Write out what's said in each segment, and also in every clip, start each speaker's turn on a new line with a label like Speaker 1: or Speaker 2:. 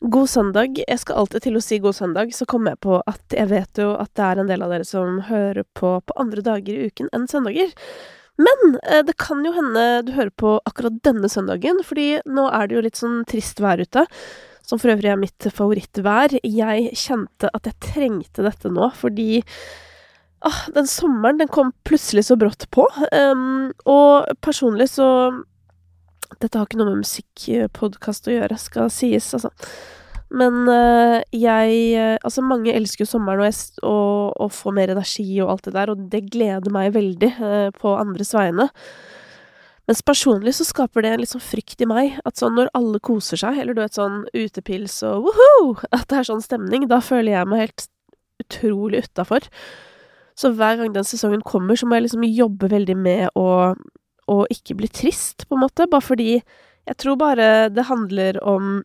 Speaker 1: God søndag. Jeg skal alltid til å si god søndag, så kom jeg på at jeg vet jo at det er en del av dere som hører på på andre dager i uken enn søndager. Men eh, det kan jo hende du hører på akkurat denne søndagen, fordi nå er det jo litt sånn trist vær ute. Som for øvrig er mitt favorittvær. Jeg kjente at jeg trengte dette nå, fordi ah, den sommeren, den kom plutselig så brått på. Um, og personlig så dette har ikke noe med musikkpodkast å gjøre, skal sies, altså. Men øh, jeg uh, Altså, mange elsker jo sommeren og, jeg, og, og får mer energi og alt det der, og det gleder meg veldig øh, på andres vegne. Mens personlig så skaper det en litt sånn frykt i meg, at sånn når alle koser seg, eller du vet sånn utepils og woho, at det er sånn stemning, da føler jeg meg helt utrolig utafor. Så hver gang den sesongen kommer, så må jeg liksom jobbe veldig med å å ikke bli trist, på en måte, bare fordi Jeg tror bare det handler om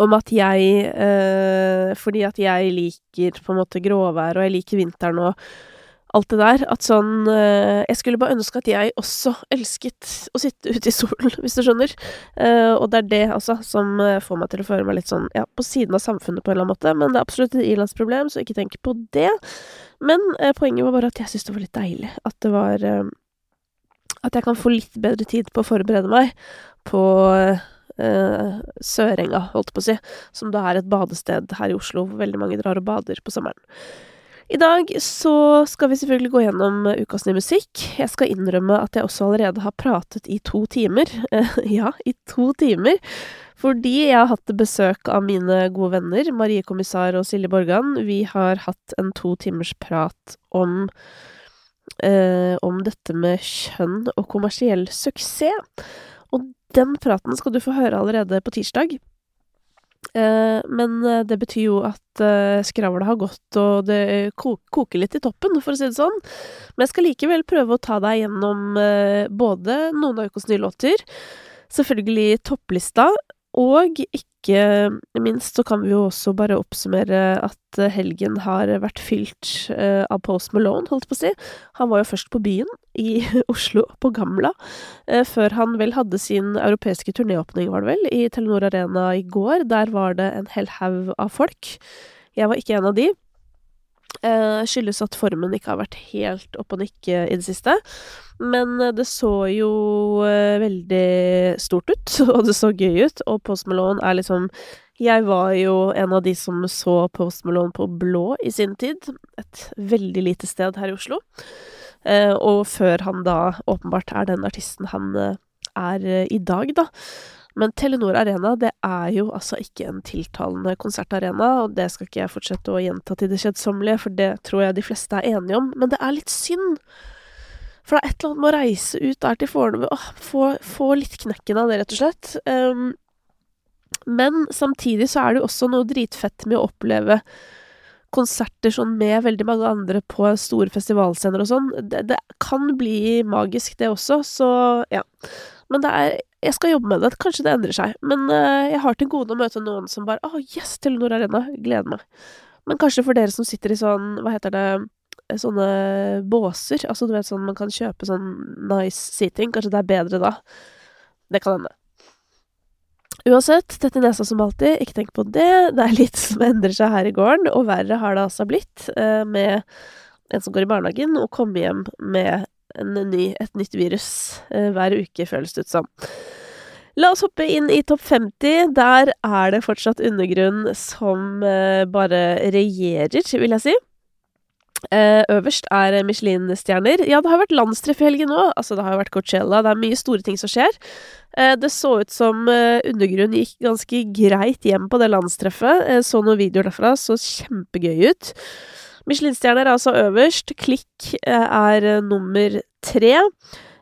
Speaker 1: om at jeg eh, Fordi at jeg liker på en måte gråvær, og jeg liker vinteren og alt det der. At sånn eh, Jeg skulle bare ønske at jeg også elsket å sitte ute i solen, hvis du skjønner. Eh, og det er det, altså, som eh, får meg til å føle meg litt sånn ja, på siden av samfunnet på en eller annen måte. Men det er absolutt et ilandsproblem, så ikke tenk på det. Men eh, poenget var bare at jeg syntes det var litt deilig. At det var eh, at jeg kan få litt bedre tid på å forberede meg på uh, Sørenga, holdt på å si, som da er et badested her i Oslo hvor veldig mange drar og bader på sommeren. I dag så skal vi selvfølgelig gå gjennom ukas nye musikk. Jeg skal innrømme at jeg også allerede har pratet i to timer. ja, i to timer. Fordi jeg har hatt besøk av mine gode venner Marie Kommissar og Silje Borgan. Vi har hatt en to timers prat om eh, om dette med kjønn og kommersiell suksess. Og den praten skal du få høre allerede på tirsdag. Eh, men eh, det betyr jo at eh, skravla har gått, og det koker litt i toppen, for å si det sånn. Men jeg skal likevel prøve å ta deg gjennom eh, både noen av ukas nye låter, selvfølgelig topplista, og ikke minst så kan vi jo også bare oppsummere at helgen har vært fylt uh, av Post Malone, holdt på å si. Han var jo først på byen, i Oslo, på Gamla, uh, før han vel hadde sin europeiske turnéåpning, var det vel, i Telenor Arena i går. Der var det en hel haug av folk. Jeg var ikke en av de. Uh, skyldes at formen ikke har vært helt opp og nikke i det siste. Men eh, det så jo uh, veldig stort ut, og det så gøy ut, og Post Malone er liksom Jeg var jo en av de som så Post Malone på Blå i sin tid. Et veldig lite sted her i Oslo. Og før han da åpenbart er den artisten han er i dag, da. Men Telenor Arena, det er jo altså ikke en tiltalende konsertarena, og det skal ikke jeg fortsette å gjenta til det kjedsommelige, for det tror jeg de fleste er enige om, men det er litt synd. For det er et eller annet med å reise ut der til Fornebu og få, få, litt knekken av det, rett og slett. Um, men samtidig så er det jo også noe dritfett med å oppleve konserter sånn med veldig mange andre på store festivalscener og sånn. Det, det, kan bli magisk, det også, så ja. Men det er Jeg skal jobbe med det. Kanskje det endrer seg. Men uh, jeg har til gode å møte noen som bare Å, oh, yes, Telenor Arena. Gleder meg. Men kanskje for dere som sitter i sånn, hva heter det, sånne båser. Altså, du vet sånn man kan kjøpe sånn nice seating. Kanskje det er bedre da. Det kan hende. Uansett, tett i nesa som alltid, ikke tenk på det. Det er litt som endrer seg her i gården, og verre har det altså blitt uh, med en som går i barnehagen, og kommer hjem med ny, et nytt virus hver uke, føles det ut som. La oss hoppe inn i topp 50. Der er det fortsatt undergrunn som uh, bare regjerer, vil jeg si. Uh, øverst er Michelin-stjerner. Ja, det har vært landstreff i helgen nå. Altså, det har jo vært Coachella. Det er mye store ting som skjer. Uh, det så ut som uh, undergrunn gikk ganske greit hjem på det landstreffet. så noen videoer derfra. Så kjempegøy ut. Michelin-stjerner er altså øverst. Klikk eh, er eh, nummer tre.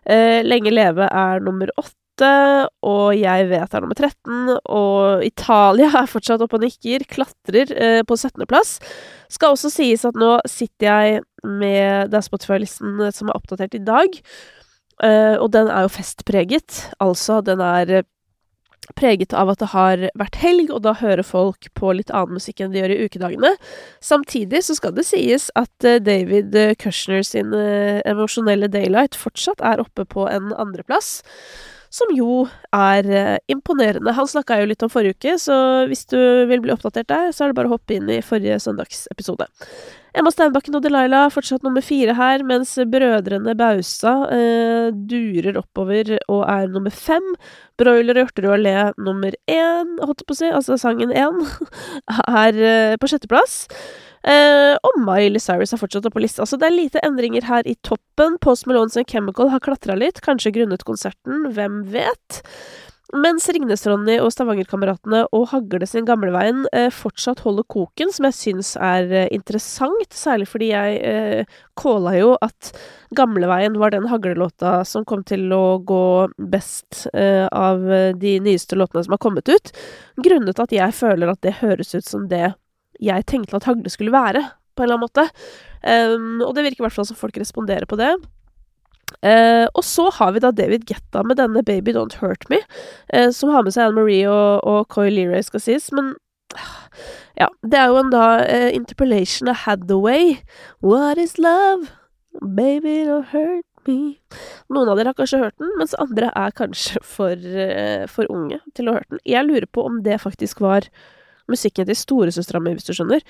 Speaker 1: Eh, Lenge leve er nummer åtte. Og jeg vet er nummer 13, og Italia er fortsatt oppe og nikker, klatrer eh, på 17.-plass. Skal også sies at nå sitter jeg med Det er Spotify-listen som er oppdatert i dag, eh, og den er jo festpreget. Altså, den er preget av at det har vært helg, og da hører folk på litt annen musikk enn de gjør i ukedagene. Samtidig så skal det sies at eh, David Kushner sin emosjonelle Daylight fortsatt er oppe på en andreplass. Som jo er eh, imponerende. Han snakka jo litt om forrige uke, så hvis du vil bli oppdatert der, så er det bare å hoppe inn i forrige søndagsepisode. Emma Steinbakken og Delilah fortsatt nummer fire her, mens brødrene Bausa eh, durer oppover og er nummer fem. Broiler og Hjorterud Allé nummer én, holdt jeg på å si, altså sangen én, er eh, på sjetteplass. Eh, og Miley Cyrus er fortsatt oppe på lista. Så det er lite endringer her i toppen. Post Malones and Chemical har klatra litt, kanskje grunnet konserten, hvem vet? Mens Ringnes-Ronny og Stavanger-kameratene og Hagle sin Gamleveien eh, fortsatt holder koken, som jeg syns er eh, interessant, særlig fordi jeg eh, jo at Gamleveien var den haglelåta som kom til å gå best eh, av de nyeste låtene som har kommet ut, grunnet at jeg føler at det høres ut som det jeg tenkte at Hagle skulle være, på en eller annen måte. Um, og det virker i hvert fall som folk responderer på det. Uh, og så har vi da David Getta med denne Baby Don't Hurt Me, uh, som har med seg Anne Marie og, og Coy Leray, skal sies, men ja, det er jo en da uh, interpellation of Hathaway. What is love? Baby don't hurt me. Noen av dere har kanskje hørt den, mens andre er kanskje for, for unge til å ha hørt den. Jeg lurer på om det faktisk var musikken til storesøstera mi, hvis du skjønner.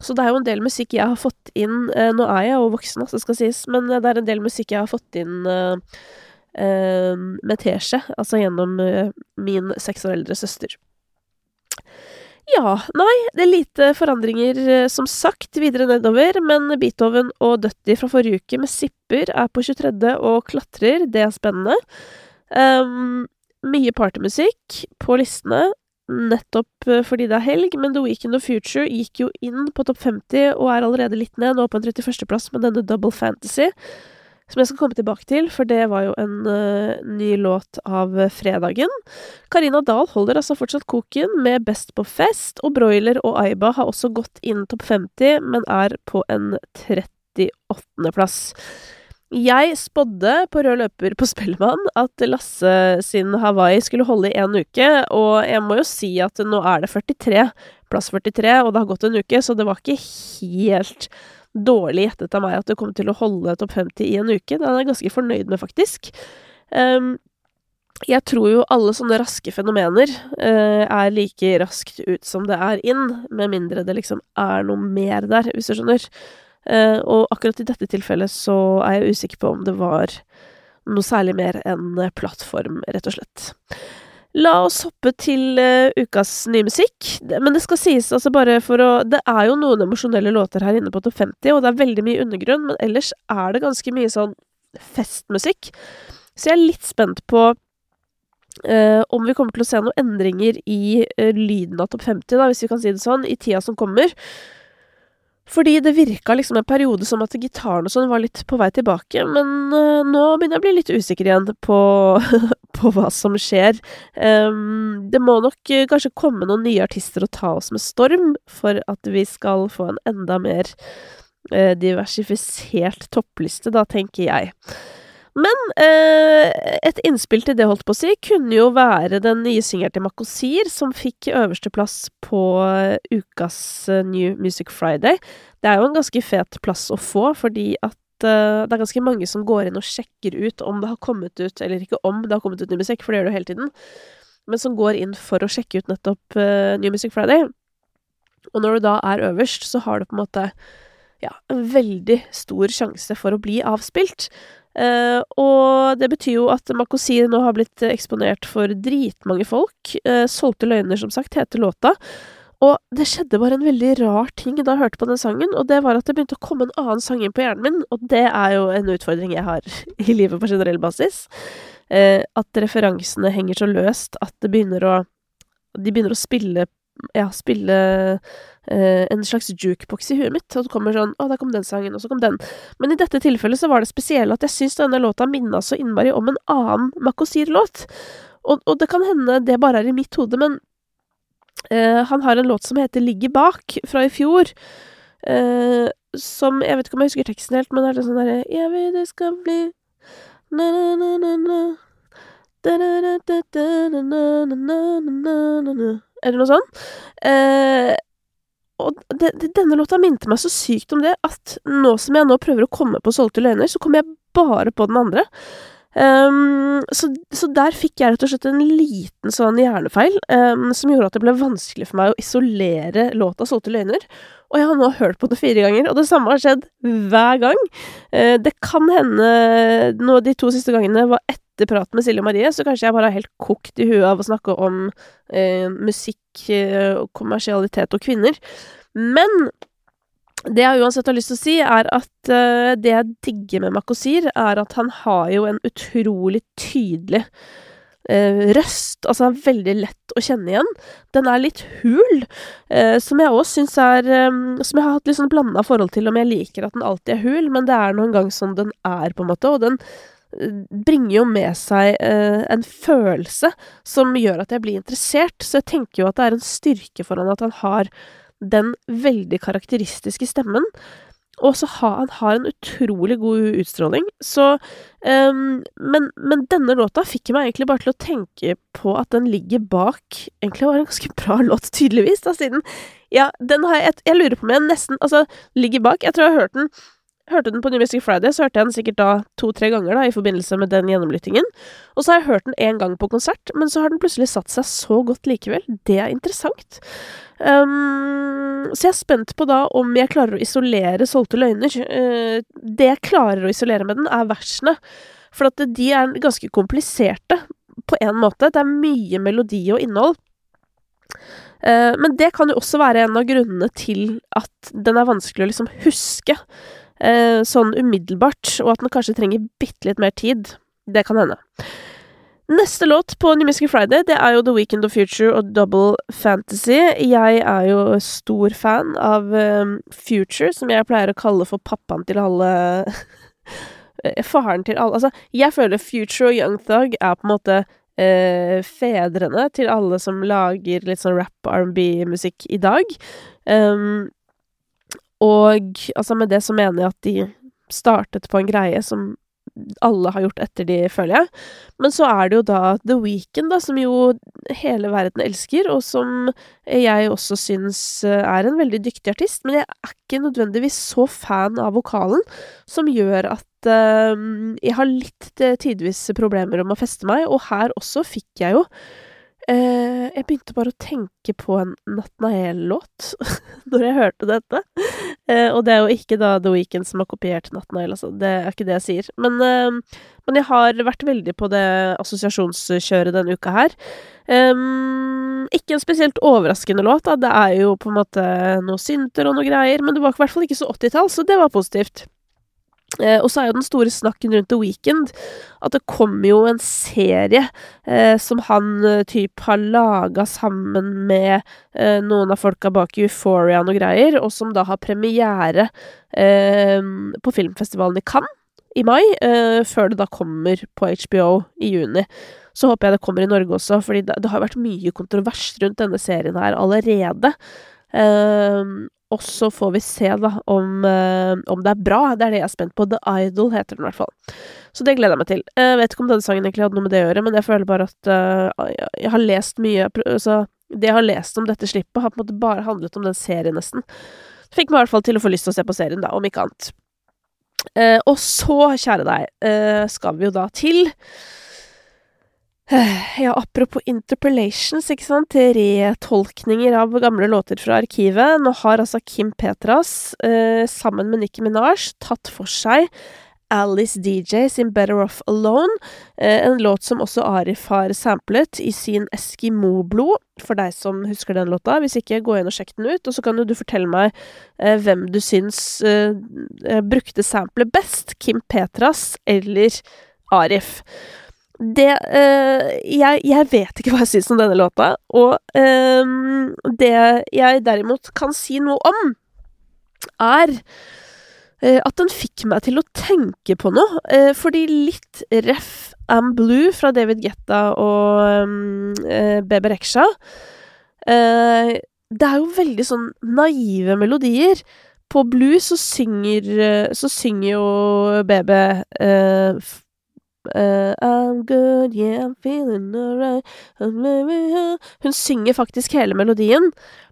Speaker 1: Så det er jo en del musikk jeg har fått inn eh, Nå er jeg jo voksen, altså, skal sies, men det er en del musikk jeg har fått inn eh, eh, med teskje, altså gjennom eh, min seks år eldre søster. Ja, nei, det er lite forandringer, eh, som sagt, videre nedover, men Beethoven og Dutty fra forrige uke med Sipper er på 23. og klatrer, det er spennende. Um, mye partymusikk på listene nettopp eh, fordi det er helg, men The Weekend of Future gikk jo inn på topp 50 og er allerede litt ned, nå på en 31.-plass med denne Double Fantasy, som jeg skal komme tilbake til, for det var jo en uh, ny låt av fredagen. Karina Dahl holder altså fortsatt koken med Best på fest, og Broiler og Aiba har også gått inn topp 50, men er på en 38.-plass. Jeg spådde på rød løper på Spellemann at Lasse sin Hawaii skulle holde i én uke, og jeg må jo si at nå er det 43, plass 43, og det har gått en uke, så det var ikke helt dårlig gjettet av meg at det kom til å holde topp 50 i en uke. Den er jeg ganske fornøyd med, faktisk. Um, jeg tror jo alle sånne raske fenomener uh, er like raskt ut som det er inn, med mindre det liksom er noe mer der, hvis du skjønner. Uh, og akkurat i dette tilfellet så er jeg usikker på om det var noe særlig mer enn plattform, rett og slett. La oss hoppe til uh, ukas nye musikk. Men det skal sies, altså bare for å Det er jo noen emosjonelle låter her inne på topp 50, og det er veldig mye undergrunn, men ellers er det ganske mye sånn festmusikk. Så jeg er litt spent på uh, om vi kommer til å se noen endringer i lyden av topp 50, da, hvis vi kan si det sånn, i tida som kommer. Fordi det virka liksom en periode som at gitaren og sånn var litt på vei tilbake, men uh, nå begynner jeg å bli litt usikker igjen på, på hva som skjer. Um, det må nok uh, kanskje komme noen nye artister og ta oss med storm for at vi skal få en enda mer uh, diversifisert toppliste, da, tenker jeg. Men eh, et innspill til det, holdt på å si, kunne jo være den nye singelen til Makosir, som fikk øversteplass på eh, ukas uh, New Music Friday. Det er jo en ganske fet plass å få, fordi at eh, det er ganske mange som går inn og sjekker ut om det har kommet ut, eller ikke om det har kommet ut ny musikk, for det gjør det jo hele tiden, men som går inn for å sjekke ut nettopp eh, New Music Friday. Og når du da er øverst, så har du på en måte ja, en veldig stor sjanse for å bli avspilt. Uh, og det betyr jo at Makosir nå har blitt eksponert for dritmange folk. Uh, 'Solgte løgner', som sagt, heter låta. Og det skjedde bare en veldig rar ting da jeg hørte på den sangen, og det var at det begynte å komme en annen sang inn på hjernen min, og det er jo en utfordring jeg har i livet på generell basis. Uh, at referansene henger så løst at det begynner å De begynner å spille Ja, spille eh, en slags jukebox i huet mitt. Og det kommer sånn Å, der kom den sangen, og så kom den. Men i dette tilfellet så var det spesielle at jeg syns denne låta minna så innmari om en annen Makosir-låt. Og, og, det kan hende det bare er i mitt hode, men eh, han har en låt som heter Ligger bak, fra i fjor. Eh, som Jeg vet ikke om jeg husker teksten helt, men det er det sånn derre Jeg vil det skal bli na-na-na-na Eller noe sånt. Eh, og de, de, denne låta minte meg så sykt om det at nå som jeg nå prøver å komme på Solgte løgner, så kommer jeg bare på den andre. Um, så, så, der fikk jeg rett og slett en liten sånn hjernefeil um, som gjorde at det ble vanskelig for meg å isolere låta 'Solgte løgner'. Og jeg har nå hørt på det fire ganger, og det samme har skjedd hver gang. Uh, det kan hende nå de to siste gangene var etter praten med Silje Marie, så kanskje jeg bare er helt kokt i huet av å snakke om eh, musikk, uh, kommersialitet og kvinner. Men det jeg uansett har lyst til å si, er at uh, det jeg digger med Makosir, er at han har jo en utrolig tydelig uh, røst. Altså, han er veldig lett å kjenne igjen. Den er litt hul, uh, som jeg òg syns er um, Som jeg har hatt litt sånn blanda forhold til, om jeg liker at den alltid er hul, men det er nå en gang sånn den er, på en måte, og den bringer jo med seg en følelse som gjør at jeg blir interessert, så jeg tenker jo at det er en styrke for han at han har den veldig karakteristiske stemmen. Og så har han har en utrolig god utstråling. Så um, men, men, denne låta fikk meg egentlig bare til å tenke på at den ligger bak Egentlig var det en ganske bra låt, tydeligvis, da, siden Ja, den har jeg Jeg lurer på om jeg nesten Altså, ligger bak. Jeg tror jeg har hørt den hørte den på New Music Friday, så hørte jeg den sikkert da to-tre ganger da, i forbindelse med den gjennomlyttingen. Og så har jeg hørt den én gang på konsert, men så har den plutselig satt seg så godt likevel. Det er interessant. Um, så jeg er spent på da om jeg klarer å isolere solgte løgner. Uh, det jeg klarer å isolere med den, er versene. For at de er ganske kompliserte, på en måte. Det er mye melodi og innhold. Uh, men det kan jo også være en av grunnene til at den er vanskelig å liksom huske uh, sånn umiddelbart, og at den kanskje trenger bitte litt mer tid. Det kan hende. Neste låt på New Music Friday det er jo The Weekend of Future og Double Fantasy. Jeg er jo stor fan av um, Future, som jeg pleier å kalle for pappaen til alle Faren til alle Altså, jeg føler Future og Young Thug er på en måte uh, fedrene til alle som lager litt sånn rap R&B-musikk i dag. Um, og altså, med det så mener jeg at de startet på en greie som alle har gjort etter de, føler jeg. Men så er det jo da The Weekend, da, som jo hele verden elsker, og som jeg også syns eh, er en veldig dyktig artist. Men jeg er ikke nødvendigvis så fan av vokalen, som gjør at uh, jeg har litt eh, tidvis problemer om å feste meg, og her også fikk jeg jo Uh, jeg begynte bare å tenke på en Natnael-låt når jeg hørte dette. Eh, og det er jo ikke da The Weeknd som har kopiert Natnael, altså. Det er ikke det jeg sier. Men, eh, men jeg har vært veldig på det assosiasjonskjøret denne uka her. Um, ikke en spesielt overraskende låt, da. Det er jo på en måte noe synter og noe greier, men det var i hvert fall ikke så 80-tall, så det var positivt. Eh, og så er jo den store snakken rundt The Weekend at det kommer jo en serie eh, som han eh, typ har laga sammen med eh, noen av folka bak Euphoria og greier, og som da har premiere eh, på filmfestivalen i Cannes i mai, før det da kommer på HBO i juni. Så håper jeg det kommer i Norge også, fordi det, det har vært mye kontrovers rundt denne serien her allerede. Og så får vi se, da, om, uh, om, det er bra. Det er det jeg er spent på. The Idol heter den i hvert fall. Så det gleder jeg meg til. Jeg vet ikke om denne sangen egentlig hadde noe med det å gjøre, men jeg føler bare at uh, jeg har lest mye altså, Det jeg har lest om dette slippet, har på en måte bare handlet om den serien, nesten. Det fikk meg i hvert fall til å få lyst til å se på serien, da, om ikke annet. Uh, og så, kjære deg, skal vi jo da til ja, apropos interpellations, ikke sant, retolkninger av gamle låter fra arkivet. Nå har altså Kim Petras, eh, sammen med Nicki Minaj, tatt for seg Alice DJ sin Better Off Alone, eh, en låt som også Arif har samplet i sin Eskimo-blod, for deg som husker den låta. Hvis ikke, gå inn og sjekk den ut, og så kan jo du fortelle meg eh, hvem du syns eh brukte samplet best, Kim Petras eller Arif det øh, jeg, jeg, vet ikke hva jeg syns om denne låta, og øh, det jeg derimot kan si noe om, er øh, at den fikk meg til å tenke på noe, fordi litt ref Am Blue fra David Getta og Bebe Reksha Det er jo veldig sånn naive melodier. På Blue så synger, så synger jo Bebe Uh, I'm good, yeah, I'm feeling alright Hun synger faktisk hele melodien,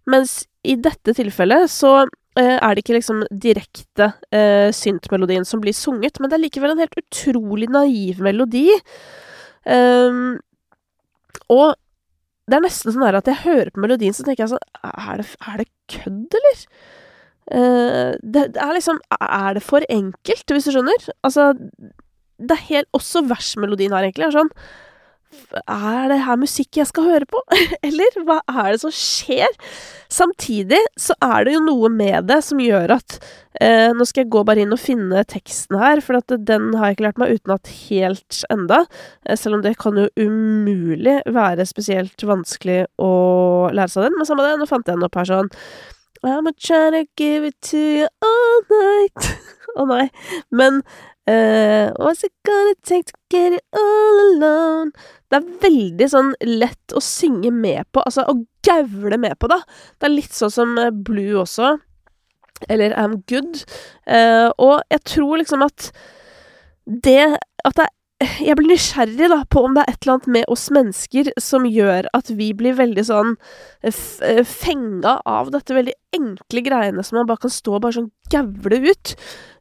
Speaker 1: mens i dette tilfellet så uh, er det ikke liksom direkte eh, syntmelodien som blir sunget, men det er likevel en helt utrolig naiv melodi. Um, og det er nesten sånn at jeg hører på melodien, så tenker jeg sånn Er det, er det kødd, eller? Uh, det, det, er liksom Er det for enkelt, hvis du skjønner? Altså, det er helt Også versmelodien her, egentlig, er sånn er det her musikk jeg skal høre på? Eller hva er det som skjer? Samtidig så er det jo noe med det som gjør at eh, Nå skal jeg gå bare inn og finne teksten her, for den har jeg ikke lært meg utenat helt enda. Eh, selv om det kan jo umulig være spesielt vanskelig å lære seg den. Men samme det, nå fant jeg den opp her sånn I'm trying to give it to you all night. Å oh, nei. Men what's it gonna take to get it all alone? Det er veldig sånn lett å synge med på, altså å gaule med på, da. Det er litt sånn som eh, Blue også, eller I'm Good. Uh, og jeg tror liksom at det at det er jeg blir nysgjerrig da på om det er et eller annet med oss mennesker som gjør at vi blir veldig sånn eh, fenga av dette veldig enkle greiene som man bare kan stå og bare sånn gavle ut.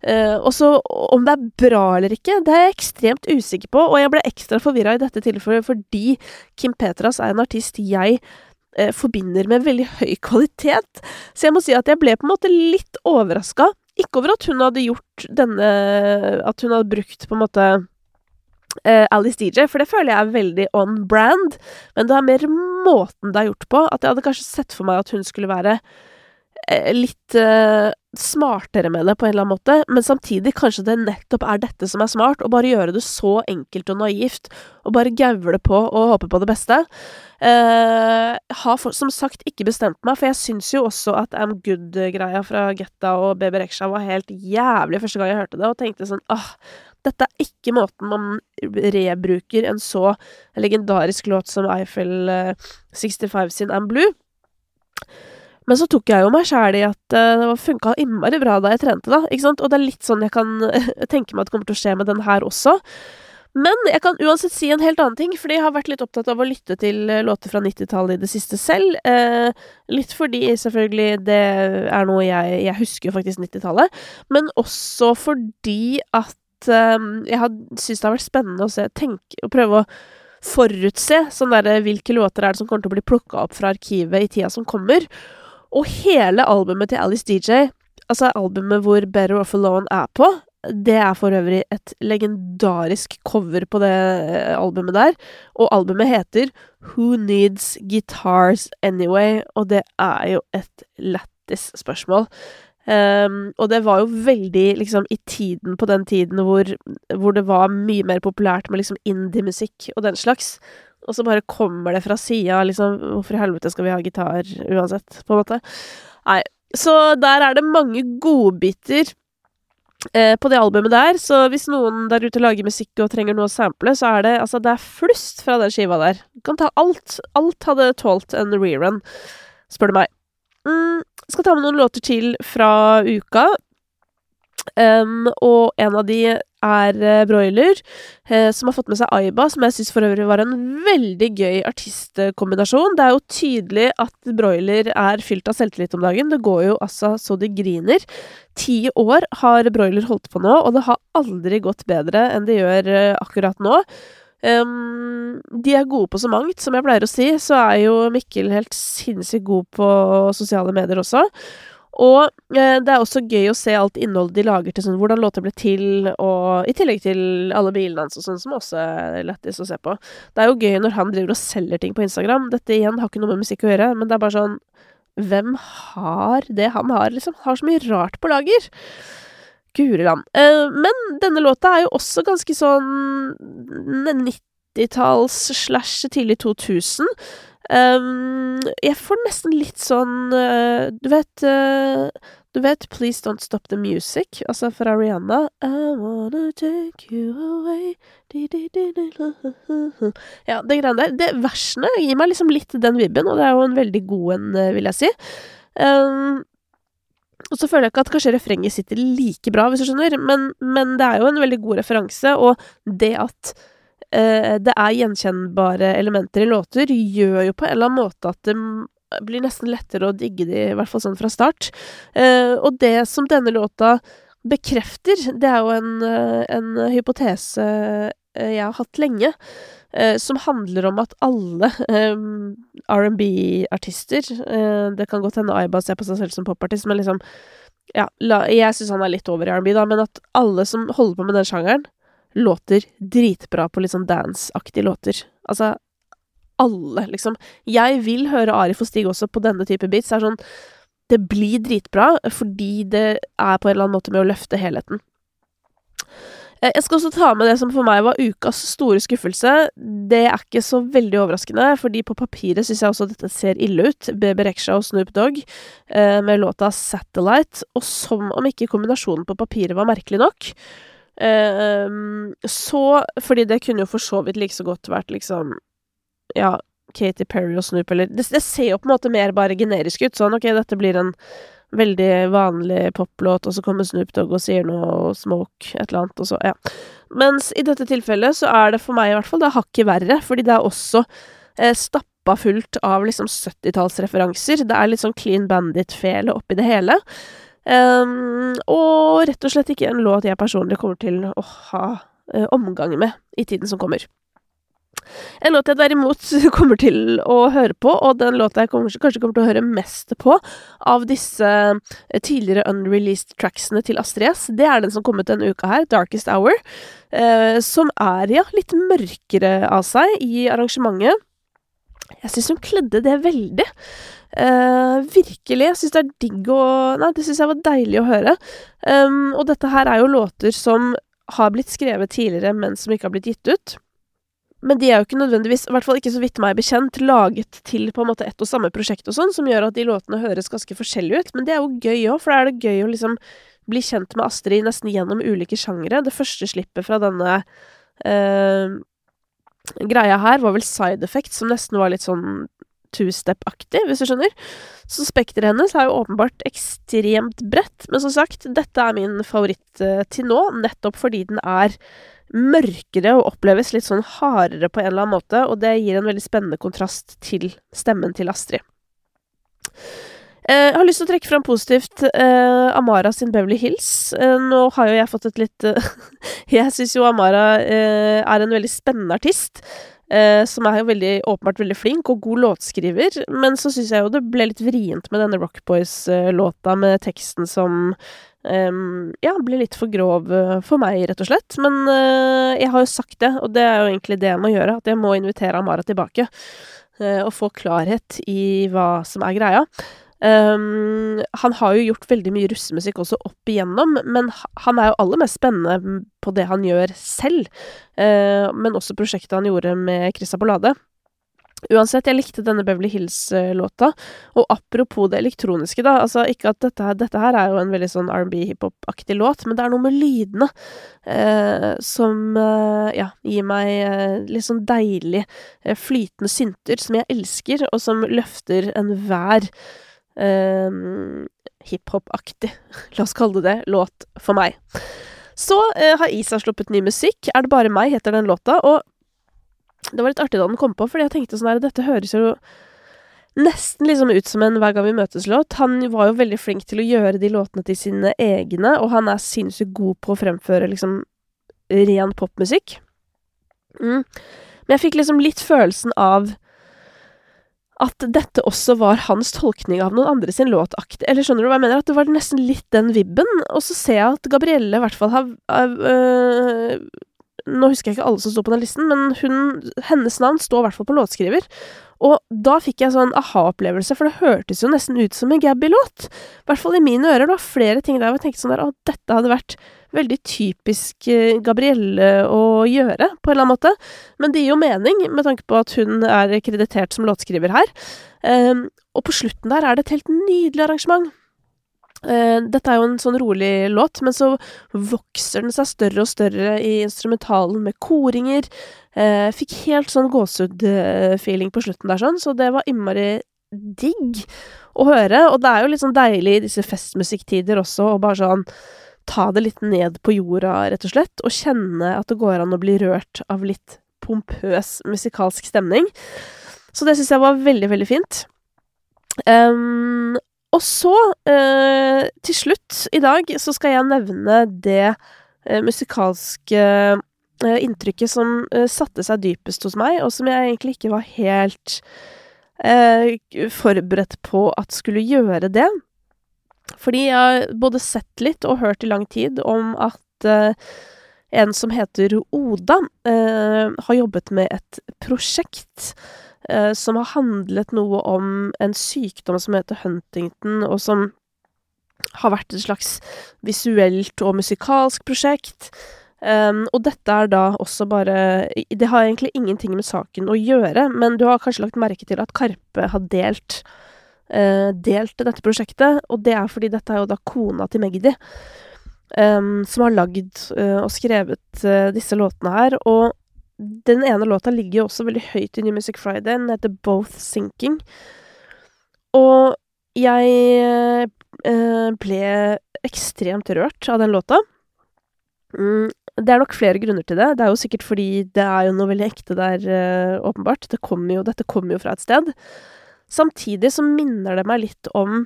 Speaker 1: Uh, og så om det er bra eller ikke, det er jeg ekstremt usikker på, og jeg ble ekstra forvirra i dette tilfellet fordi Kim Petras er en artist jeg uh, forbinder med veldig høy kvalitet. Så jeg må si at jeg ble på en måte litt overraska. Ikke over at hun hadde gjort denne At hun hadde brukt på en måte Alice DJ, for det føler jeg er veldig on brand. Men det er mer måten det er gjort på. At jeg hadde kanskje sett for meg at hun skulle være uh, litt uh, smartere med det på en eller annen måte, men samtidig kanskje det nettopp er dette som er smart, å bare gjøre det så enkelt og naivt, og bare gaule på og håpe på det beste. Uh, har for, som sagt ikke bestemt meg, for jeg syns jo også at I'm Good-greia fra Getta og Baby Reksha var helt jævlig første gang jeg hørte det, og tenkte sånn åh, dette er ikke måten man rebruker en så legendarisk låt som Eiffel 65 sin I'm Blue. Men så tok jeg jo meg sjæl i at uh, det funka innmari bra da jeg trente, da. Ikke sant? Og det er litt sånn jeg kan tenke meg at det kommer til å skje med den her også. Men jeg kan uansett si en helt annen ting, fordi jeg har vært litt opptatt av å lytte til eh, låter fra 90-tallet i det siste selv. Eh, litt fordi selvfølgelig det er noe jeg Jeg husker faktisk 90-tallet. Men også fordi at eh, jeg har det har vært spennende å se, tenke og prøve å forutse sånn der, hvilke låter er det som kommer til å bli plukka opp fra arkivet i tida som kommer. Og hele albumet til Alice DJ, altså albumet hvor Better Off Alone er på, det er for øvrig et legendarisk cover på det eh, albumet der. Og albumet heter Who Needs Guitars Anyway? Og det er jo et lættis spørsmål. Um, og det var jo veldig liksom i tiden på den tiden hvor, hvor det var mye mer populært med liksom indie-musikk og den slags. Og så bare kommer det fra sida, liksom Hvorfor i helvete skal vi ha gitar uansett, på en måte? Nei. Så der er det mange godbiter eh, på det albumet der. Så hvis noen der ute lager musikk og trenger noe å sample, så er det altså det er flust fra den skiva der. Du kan ta alt. Alt hadde tålt en rerun, spør du meg. Mm, skal ta med noen låter til fra uka. Um, og en av de er uh, Broiler, uh, som har fått med seg Aiba, som jeg syns for øvrig var en veldig gøy artistkombinasjon. Det er jo tydelig at Broiler er fylt av selvtillit om dagen. Det går jo altså så det griner. Ti år har Broiler holdt på nå, og det har aldri gått bedre enn det gjør uh, akkurat nå. Um, de er gode på så mangt. Som jeg pleier å si, så er jo Mikkel helt sinnssykt god på sosiale medier også. Og eh, det er også gøy å se alt innholdet de lager til sånn hvordan låter ble til, og i tillegg til alle bilene hans og sånn, som også er lættis å se på. Det er jo gøy når han driver og selger ting på Instagram. Dette igjen har ikke noe med musikk å gjøre, men det er bare sånn Hvem har det han har, liksom? Har så mye rart på lager. Guri land. Eh, men denne låta er jo også ganske sånn 90-talls slash tidlig 2000. Um, jeg får nesten litt sånn uh, Du vet Du vet 'Please Don't Stop The Music', altså fra Rihanna. I wanna take you away Ja, det greiene der. Det, versene gir meg liksom litt den vibben, og det er jo en veldig god en, eh, vil jeg si. Um, og så føler jeg ikke at kanskje refrenget sitter like bra, hvis du skjønner, men, men det er jo en veldig god referanse, og det at eh, det er gjenkjennbare elementer i låter, gjør jo på en eller annen måte at det blir nesten lettere å digge de, i hvert fall sånn fra start. Eh, og det som denne låta bekrefter, det er jo en, eh, en hypotese jeg har hatt lenge, eh, som handler om at alle eh, R&B-artister Det kan godt hende Aiba ser på seg selv som popartist, men liksom Ja, jeg syns han er litt over i R&B, da, men at alle som holder på med den sjangeren, låter dritbra på litt sånn dance-aktige låter. Altså alle, liksom. Jeg vil høre Arif og Stig også på denne type beats. Det er sånn Det blir dritbra fordi det er på en eller annen måte med å løfte helheten. Eh, jeg skal også ta med det som for meg var ukas store skuffelse. Det er ikke så veldig overraskende, fordi på papiret syns jeg også dette ser ille ut. Baby Rexha og Snoop Dogg eh, med låta 'Satellite', og som om ikke kombinasjonen på papiret var merkelig nok. Eh, så Fordi det kunne jo for så vidt like så godt vært liksom ja, Katy Perry og Snoop, eller det, det, ser jo på en måte mer bare generisk ut. Sånn, ok, dette blir en veldig vanlig poplåt, og så kommer Snoop Dogg og sier noe, Smoke, et eller annet, og så, ja. Mens i dette tilfellet så er det for meg i hvert fall det hakket verre, fordi det er også eh, stappa fullt av liksom 70-tallsreferanser. Det er litt sånn Clean Bandit-fele oppi det hele. Um, og rett og slett ikke en låt jeg personlig kommer til å ha eh, omgang med i tiden som kommer. En låt jeg derimot kommer til å høre på, og den låta jeg kommer, kanskje kommer til å høre mest på av disse eh, tidligere unreleased tracksene til Astrid S, det er den som kom ut denne uka her, Darkest Hour, eh, som er, ja, litt mørkere av seg i arrangementet. Jeg syns hun kledde det veldig. Uh, virkelig. Jeg syns det er digg å Nei, det syns jeg var deilig å høre. Um, og dette her er jo låter som har blitt skrevet tidligere, men som ikke har blitt gitt ut. Men de er jo ikke nødvendigvis, i hvert fall ikke så vidt meg bekjent, laget til på en måte ett og samme prosjekt og sånn, som gjør at de låtene høres ganske forskjellige ut. Men det er jo gøy òg, for da er det gøy å liksom bli kjent med Astrid nesten gjennom ulike sjangre. Det første slippet fra denne eh, greia her var vel Side Effect, som nesten var litt sånn two-step-aktig, hvis du skjønner. Så spekteret hennes er jo åpenbart ekstremt bredt, men som sagt, dette er min favoritt eh, til nå, nettopp fordi den er mørkere og oppleves litt sånn hardere på en eller annen måte, og det gir en veldig spennende kontrast til stemmen til Astrid. Eh, jeg har lyst til å trekke fram positivt eh, Amara sin Beverly Hills. Eh, nå har jo jeg fått et litt eh, Jeg syns jo Amara eh, er en veldig spennende artist. Eh, som er jo veldig, åpenbart veldig flink og god låtskriver. Men så syns jeg jo det ble litt vrient med denne Rock Boys-låta med teksten som Um, ja, blir litt for grov uh, for meg, rett og slett. Men uh, jeg har jo sagt det, og det er jo egentlig det jeg må gjøre. At jeg må invitere Amara tilbake. Uh, og få klarhet i hva som er greia. Um, han har jo gjort veldig mye russemusikk også opp igjennom, men han er jo aller mest spennende på det han gjør selv. men også prosjektet han gjorde med Chris Bolade. Uansett, jeg likte denne Beverly Hills-låta. Og apropos det elektroniske, da. Altså, ikke at dette, dette her er jo en veldig sånn R&B hiphop-aktig låt, men det er noe med lydene eh, som eh, ja, gir meg eh, litt sånn deilig eh, flytende synter som jeg elsker, og som løfter enhver eh, hiphop-aktig, la oss kalle det det, låt for meg. Så eh, har Isa sluppet ny musikk. Er det bare meg, heter den låta. og det var litt artig da den kom på, fordi jeg tenkte sånn her Dette høres jo nesten liksom ut som en Hver gang vi møtes-låt. Han var jo veldig flink til å gjøre de låtene til sine egne, og han er sinnssykt god på å fremføre liksom ren popmusikk. Mm. Men jeg fikk liksom litt følelsen av at dette også var hans tolkning av noen andre sin låt Eller skjønner du hva jeg mener? At det var nesten litt den vibben. Og så ser jeg at Gabrielle i hvert fall har øh, nå husker jeg ikke alle som sto på den listen, men hun, hennes navn står i hvert fall på låtskriver. Og da fikk jeg sånn aha-opplevelse, for det hørtes jo nesten ut som en Gabby-låt. I hvert fall i mine ører. Det var flere ting der hvor jeg tenkte sånn der Å, dette hadde vært veldig typisk eh, Gabrielle å gjøre, på en eller annen måte. Men det gir jo mening, med tanke på at hun er kreditert som låtskriver her. Um, og på slutten der er det et helt nydelig arrangement. Uh, dette er jo en sånn rolig låt, men så vokser den seg større og større i instrumentalen med koringer. Uh, fikk helt sånn gåsehud-feeling på slutten der, sånn, så det var innmari digg å høre. Og det er jo litt sånn deilig i disse festmusikktider også, å bare sånn ta det litt ned på jorda, rett og slett, og kjenne at det går an å bli rørt av litt pompøs musikalsk stemning. Så det syns jeg var veldig, veldig fint. Um, og så, eh, til slutt i dag, så skal jeg nevne det eh, musikalske eh, inntrykket som satte seg dypest hos meg, og som jeg egentlig ikke var helt forberedt på at skulle gjøre det. Fordi jeg har både sett litt og hørt i lang tid om at en som heter Oda, har jobbet med et prosjekt eh, som har handlet noe om en sykdom som heter Huntington, og som har vært et slags visuelt og musikalsk prosjekt. Um, og dette er da også bare Det har egentlig ingenting med saken å gjøre, men du har kanskje lagt merke til at Karpe har delt uh, Delt dette prosjektet, og det er fordi dette er jo da kona til Magdi. Um, som har lagd uh, og skrevet uh, disse låtene her. Og den ene låta ligger jo også veldig høyt i New Music Friday. Den heter Both Sinking. Og jeg eh, ble ekstremt rørt av den låta. Mm, det er nok flere grunner til det. Det er jo sikkert fordi det er jo noe veldig ekte der, eh, åpenbart. Det kommer jo, dette kommer jo fra et sted. Samtidig så minner det meg litt om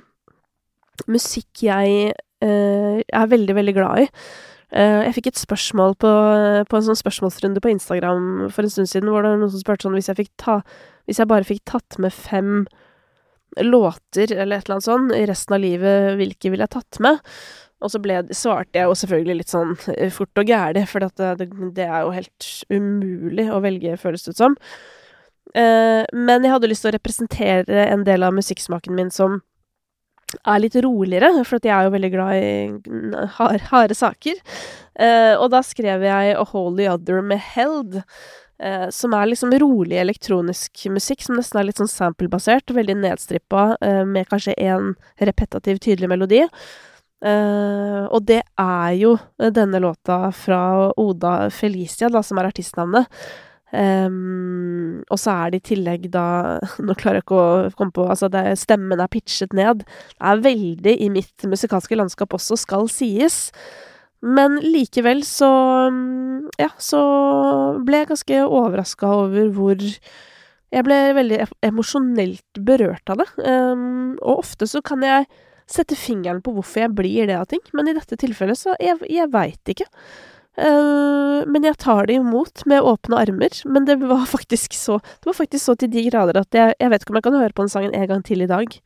Speaker 1: musikk jeg eh, er veldig, veldig glad i. Uh, jeg fikk et spørsmål på, på, en sånn spørsmålsrunde på Instagram for en stund siden, hvor det var noen som spurte sånn hvis jeg, ta, hvis jeg bare fikk tatt med fem låter eller et eller annet sånn i resten av livet, hvilke ville jeg tatt med? Og så ble, svarte jeg jo selvfølgelig litt sånn eh, fort og gæli, for det, det, er jo helt umulig å velge, føles det ut som. Uh, men jeg hadde lyst til å representere en del av musikksmaken min som er litt roligere, for jeg er jo veldig glad i hard, harde saker. Eh, og da skrev jeg A Holy Other med Held, eh, som er liksom rolig elektronisk musikk, som nesten er litt sånn sample-basert, veldig nedstrippa, eh, med kanskje én repetativ, tydelig melodi. Eh, og det er jo denne låta fra Oda Felicia, da, som er artistnavnet. Um, og så er det i tillegg da Nå klarer jeg ikke å komme på Altså, det, stemmen er pitchet ned. Det er veldig i mitt musikalske landskap også, skal sies. Men likevel så Ja, så ble jeg ganske overraska over hvor Jeg ble veldig emosjonelt berørt av det. Um, og ofte så kan jeg sette fingeren på hvorfor jeg blir det av ting, men i dette tilfellet så Jeg, jeg veit ikke. Uh, men jeg tar det imot med åpne armer. Men det var faktisk så Det var faktisk så til de grader at jeg, jeg vet ikke om jeg kan høre på den sangen en gang til i dag.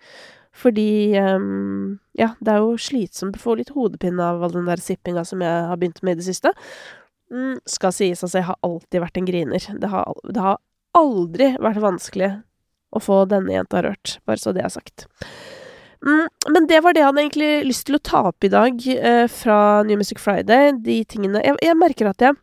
Speaker 1: Fordi um, Ja, det er jo slitsomt å få litt hodepine av all den der sippinga som jeg har begynt med i det siste. Mm, skal sies, altså, jeg har alltid vært en griner. Det har, det har aldri vært vanskelig å få denne jenta rørt. Bare så det er sagt. Mm, men det var det hadde egentlig lyst til å ta opp i dag eh, fra New Music Friday. De tingene jeg, jeg, merker at jeg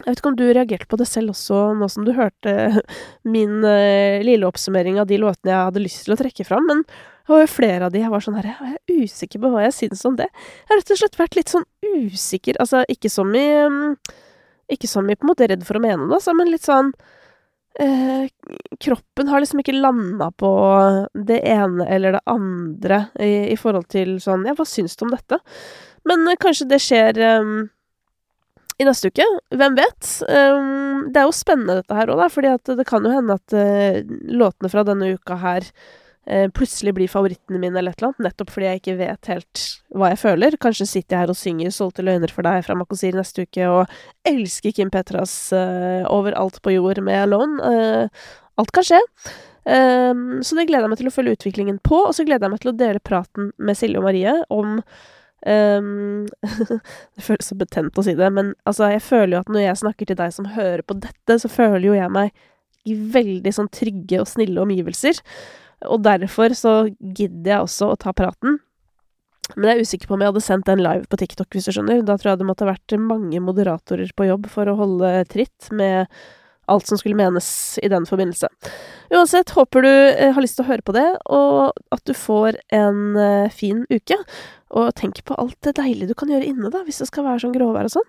Speaker 1: Jeg vet ikke om du reagerte på det selv også, nå som du hørte min eh, lille oppsummering av de låtene jeg hadde lyst til å trekke fram, men det var jo flere av de jeg var sånn her Jeg er usikker på hva jeg syns om det. Jeg har rett og slett vært litt sånn usikker, altså ikke som i mm, Ikke som i på en måte redd for å mene det, altså, men litt sånn kroppen har liksom ikke landa på det ene eller det andre i, i, forhold til sånn Ja, hva syns du om dette? Men eh, kanskje det skjer um, i neste uke. Hvem vet? Um, det er jo spennende dette her òg, fordi det kan jo hende at uh, låtene fra denne uka her Eh, plutselig blir favorittene mine eller et eller annet, nettopp fordi jeg ikke vet helt hva jeg føler. Kanskje sitter jeg her og synger 'Solgte løgner for deg' fra Makosir neste uke og elsker Kim Petras uh, 'Overalt på jord' med Alone. Uh, alt kan skje. Um, så det gleder jeg meg til å følge utviklingen på, og så gleder jeg meg til å dele praten med Silje og Marie om um, Det føles så betent å si det, men altså, jeg føler jo at når jeg snakker til deg som hører på dette, så føler jo jeg meg i veldig sånn trygge og snille omgivelser. Og derfor så gidder jeg også å ta praten. Men jeg er usikker på om jeg hadde sendt den live på TikTok, hvis du skjønner. Da tror jeg det måtte ha vært mange moderatorer på jobb for å holde tritt med alt som skulle menes i den forbindelse. Uansett, håper du eh, har lyst til å høre på det, og at du får en eh, fin uke. Og tenk på alt det deilige du kan gjøre inne, da, hvis det skal være sånn gråvær og sånn.